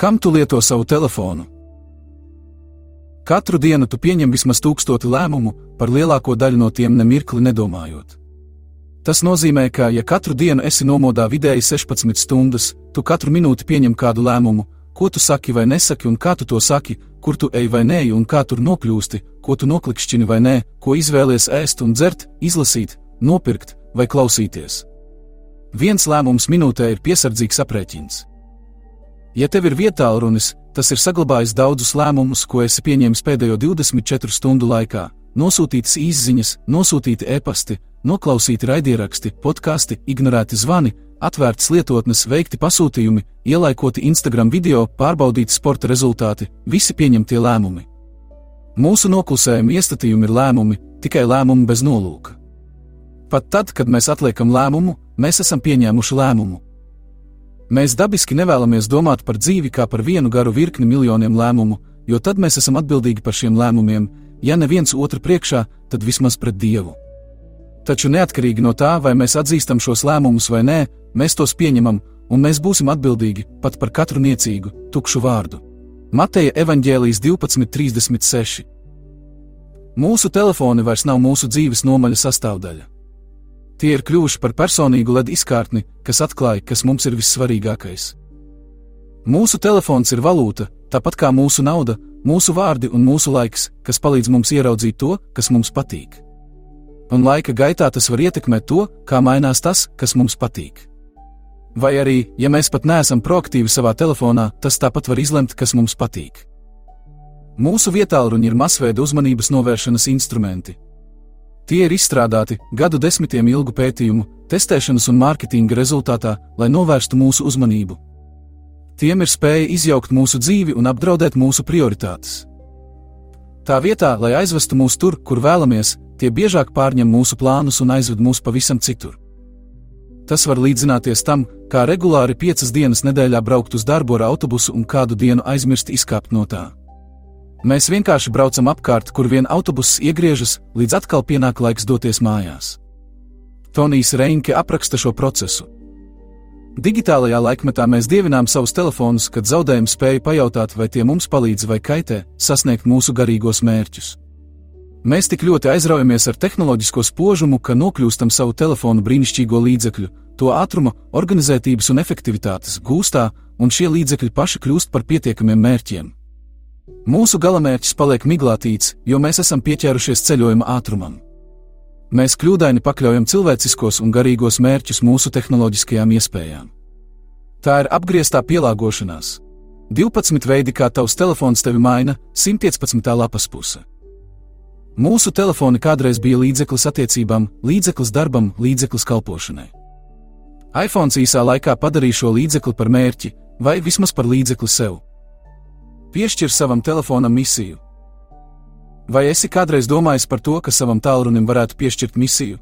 Kam tu lieto savu telefonu? Katru dienu tu pieņem vismaz tūkstoti lēmumu, par lielāko daļu no tiem nemirkli nedomājot. Tas nozīmē, ka, ja katru dienu esi nomodā vidēji 16 stundas, tu katru minūti pieņem kādu lēmumu, ko tu saki vai nesaki, un kā tu to saki, kur tu ej vai nē, un kā tur nokļūsti, ko tu noklikšķini vai nē, ko izvēlies ēst un dzert, izlasīt, nopirkt vai klausīties. Viens lēmums minūtē ir piesardzīgs aprēķins. Ja tev ir vietālrunis, tas ir saglabājis daudzus lēmumus, ko esi pieņēmis pēdējo 24 stundu laikā - nosūtītas īsziņas, nosūtīti e-pasti, noklausīti raidieraksti, podkāsti, ignorēti zvani, atvērtas lietotnes, veikti pasūtījumi, ielaikoti Instagram video, pārbaudīti sporta rezultāti, visi pieņemtie lēmumi. Mūsu noklusējumi iestatījumi ir lēmumi, tikai lēmumi bez nolūka. Pat tad, kad mēs atliekam lēmumu, mēs esam pieņēmuši lēmumu. Mēs dabiski nevēlamies domāt par dzīvi kā par vienu garu virkni miljoniem lēmumu, jo tad mēs esam atbildīgi par šiem lēmumiem, ja neviens otru priekšā, tad vismaz pret Dievu. Taču neatkarīgi no tā, vai mēs atzīstam šos lēmumus vai nē, mēs tos pieņemam, un mēs būsim atbildīgi pat par katru niecīgu, tukšu vārdu. Mateja evaņģēlijas 12.36. Mūsu telefoni vairs nav mūsu dzīves nomaļa sastāvdaļa. Tie ir kļuvuši par personīgu LED izkārtni, kas atklāja, kas mums ir vissvarīgākais. Mūsu telefons ir valūta, tāpat kā mūsu nauda, mūsu vārdi un mūsu laiks, kas palīdz mums ieraudzīt to, kas mums patīk. Un laika gaitā tas var ietekmēt to, kā mainās tas, kas mums patīk. Vai arī, ja mēs pat neesam proaktīvi savā telefonā, tas tāpat var izlemt, kas mums patīk. Mūsu vietāluņi ir masveida uzmanības novēršanas instrumenti, Tie ir izstrādāti gadu desmitiem ilgu pētījumu, testēšanas un mārketinga rezultātā, lai novērstu mūsu uzmanību. Tiem ir spēja izjaukt mūsu dzīvi un apdraudēt mūsu prioritātes. Tā vietā, lai aizvestu mūs tur, kur vēlamies, tie biežāk pārņem mūsu plānus un aizved mūs pavisam citur. Tas var līdzināties tam, kā regulāri piecas dienas nedēļā braukt uz darbu ar autobusu un kādu dienu aizmirst izkāpt no tā. Mēs vienkārši braucam apkārt, kur vien autobuss iegriežas, līdz atkal pienāk laiks doties mājās. Tonijs Reinke apraksta šo procesu. Digitālajā laikmetā mēs dievinām savus telefonus, kad zaudējam spēju pajautāt, vai tie mums palīdz vai kaitē sasniegt mūsu garīgos mērķus. Mēs tik ļoti aizraujamies ar tehnoloģisko spožumu, ka nokļūstam savu telefonu brīnišķīgo līdzekļu, to ātruma, organizētības un efektivitātes gūstā, un šie līdzekļi paši kļūst par pietiekamiem mērķiem. Mūsu galamērķis paliek miglātīts, jo mēs esam pieķērušies ceļojuma ātrumam. Mēs kļūdaini pakļaujam cilvēciskos un garīgos mērķus mūsu tehnoloģiskajām iespējām. Tā ir apgrieztā pielāgošanās. 12 veidi, kā tavs telefons tevi maina, 115. lapas puse. Mūsu telefoni kādreiz bija līdzeklis attiecībām, līdzeklis darbam, līdzeklis kalpošanai. iPhone īsā laikā padarīja šo līdzekli par mērķi, vai vismaz par līdzekli sev. Piešķir savam telefonam misiju. Vai esi kādreiz domājis par to, ka savam tālrunim varētu piešķirt misiju?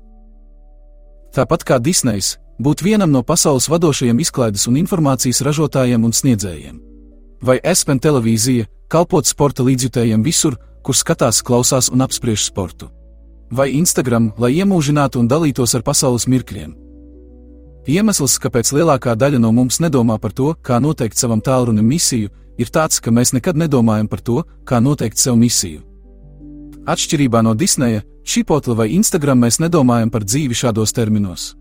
Tāpat kā Disneys, būt vienam no pasaules vadošajiem izklaides un informācijas ražotājiem un sniedzējiem. Vai ESPN televīzija, kalpot sporta līdzjutējiem visur, kur skatās, klausās un apspriež sportu. Vai Instagram, lai iemūžinātu un dalītos ar pasaules mirkļiem. Iemesls, kāpēc lielākā daļa no mums nedomā par to, kā noteikt savam tālrunim misiju, ir tāds, ka mēs nekad nedomājam par to, kā noteikt sev misiju. Atšķirībā no Disneja, Čipotla vai Instagram mēs nedomājam par dzīvi šādos terminos.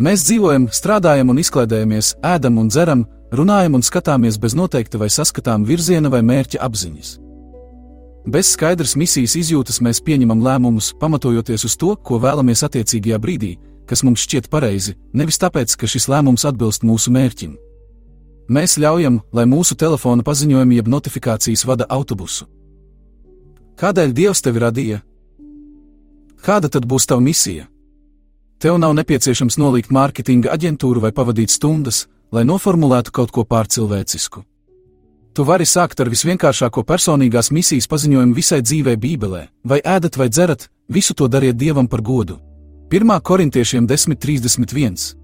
Mēs dzīvojam, strādājam un izklaidējamies, ēdam un dzeram, runājam un skatāmies bez noteikta vai saskatām virziena vai mērķa apziņas. Bez skaidras misijas izjūtas mēs pieņemam lēmumus, pamatojoties uz to, ko vēlamies attiecīgajā brīdī, kas mums šķiet pareizi, nevis tāpēc, ka šis lēmums atbilst mūsu mērķim. Mēs ļaujam, lai mūsu telefona paziņojumi jeb notifikācijas vada autobusu. Kādēļ Dievs tevi radīja? Kāda tad būs tava misija? Tev nav nepieciešams nolikt mārketinga aģentūru vai pavadīt stundas, lai noformulētu kaut ko pārcilvēcisku. Tu vari sākt ar visvienkāršāko personīgās misijas paziņojumu visai dzīvei Bībelē, vai ēdat vai dzerat, visu to dariet Dievam par godu. 1. korintiešiem 10.31.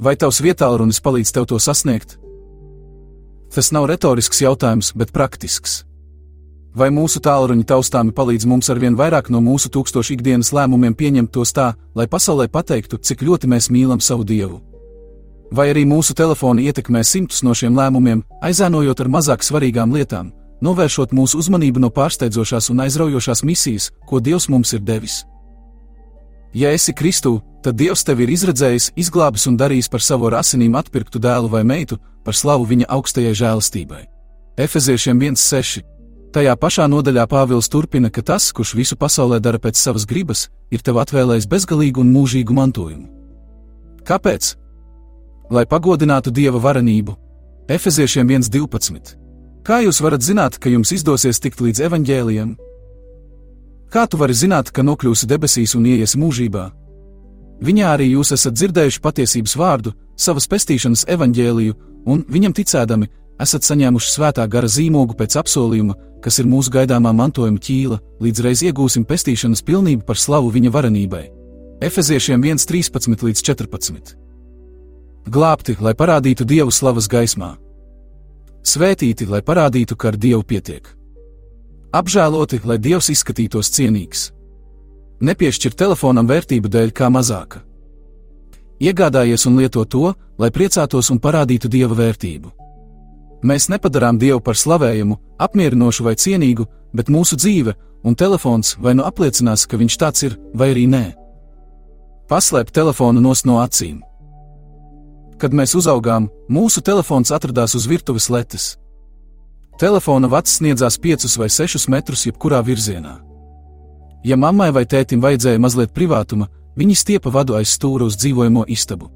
Vai tavs vietālrunis palīdz tev to sasniegt? Tas nav retorisks jautājums, bet praktisks. Vai mūsu tālruņa taustāmi palīdz mums arvien vairāk no mūsu tūkstošu ikdienas lēmumiem pieņemt tos tā, lai pasaulē pateiktu, cik ļoti mēs mīlam savu Dievu? Vai arī mūsu telefoni ietekmē simtus no šiem lēmumiem, aizēnojot ar mazāk svarīgām lietām, novēršot mūsu uzmanību no pārsteidzošās un aizraujošās misijas, ko Dievs mums ir devis. Ja esi Kristū, tad Dievs tevi ir izredzējis, izglābis un darījis par savu asinīm atpirktu dēlu vai meitu, par slavu viņa augstajai žēlastībai. Efeziešiem 1,6. Tajā pašā nodaļā Pāvils turpina, ka tas, kurš visu pasaulē dara pēc savas gribas, ir tev atvēlējis bezgalīgu un mūžīgu mantojumu. Kāpēc? Lai pagodinātu Dieva varenību. Efeziešiem 1,12. Kā jūs varat zināt, ka jums izdosies tikt līdz evaņģēlijam? Kā tu vari zināt, ka nokļūsi debesīs un ieiesi mūžībā? Viņā arī jūs esat dzirdējuši patiesības vārdu, savas pestīšanas evaņģēliju, un viņam ticēdami, esat saņēmuši svētā gara zīmogu pēc apsolījuma, kas ir mūsu gaidāmā mantojuma ķīla, līdz reiz iegūsim pestīšanas pilnību par slavu viņa varenībai. Efeziešiem 1,13 līdz 14. Glābti, lai parādītu dievu slavas gaismā. Svētīti, lai parādītu, ka ar dievu pietiek. Apžēloti, lai dievs izskatītos cienīgs. Nepiešķir telefonam vērtību dēļ kā mazāka. Iegādājies un lieto to, lai priecātos un parādītu dieva vērtību. Mēs nepadarām dievu par slavējumu, apmierinošu vai cienīgu, bet mūsu dzīve un telefons vai nu apliecinās, ka viņš tāds ir, vai arī nē. Paslēp telefonu no acīm. Kad mēs uzaugām, mūsu telefons atradās uz virtuves letes. Telefona vats sniedzās 5 vai 6 metrus jebkurā virzienā. Ja mammai vai tētim vajadzēja mazliet privātuma, viņi stiepa vadu aiz stūra uz dzīvojamo istabu.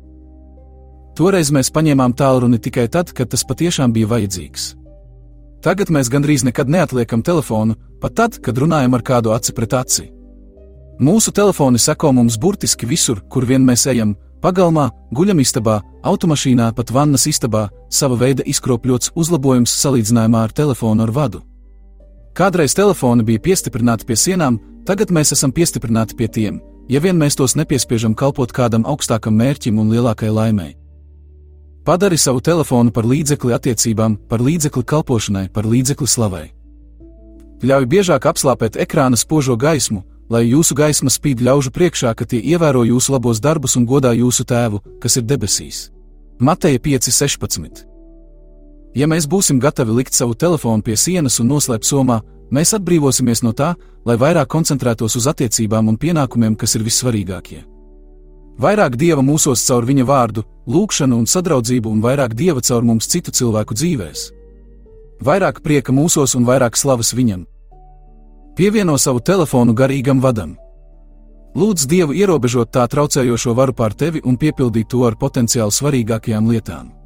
Toreiz mēs paņēmām tālruni tikai tad, kad tas patiešām bija vajadzīgs. Tagad mēs gandrīz nekad neatliekam telefonu, pat tad, kad runājam ar kādu aci pret aci. Mūsu telefoni seko mums burtiski visur, kur vien mēs ejam - pagalmā, guļamistabā, automašīnā, pat vannas istabā - sava veida izkropļots uzlabojums salīdzinājumā ar telefonu ar vadu. Kādreiz telefoni bija piestiprināti pie sienām, tagad mēs esam piestiprināti pie tiem, ja vien mēs tos nepiespiežam kalpot kādam augstākam mērķim un lielākai laimei. Padari savu telefonu par līdzekli attiecībām, par līdzekli kalpošanai, par līdzekli slavai. Ļauj biežāk apslāpēt ekrāna spožo gaismu, lai jūsu gaisma spīd ļaužu priekšā, ka tie ievēro jūsu labos darbus un godā jūsu tēvu, kas ir debesīs. Mateja 5.16. Ja mēs būsim gatavi likt savu telefonu pie sienas un noslēpt somā, mēs atbrīvosimies no tā, lai vairāk koncentrētos uz attiecībām un pienākumiem, kas ir vissvarīgākie. Vairāk dieva mūsos caur viņa vārdu, lūgšanu un sadraudzību, un vairāk dieva caur mums citu cilvēku dzīvēs. Vairāk prieka mūsos un vairāk slavas viņam. Pievieno savu telefonu garīgam vadam. Lūdz Dievu ierobežot tā traucējošo varu pār tevi un piepildīt to ar potenciāli svarīgākajām lietām.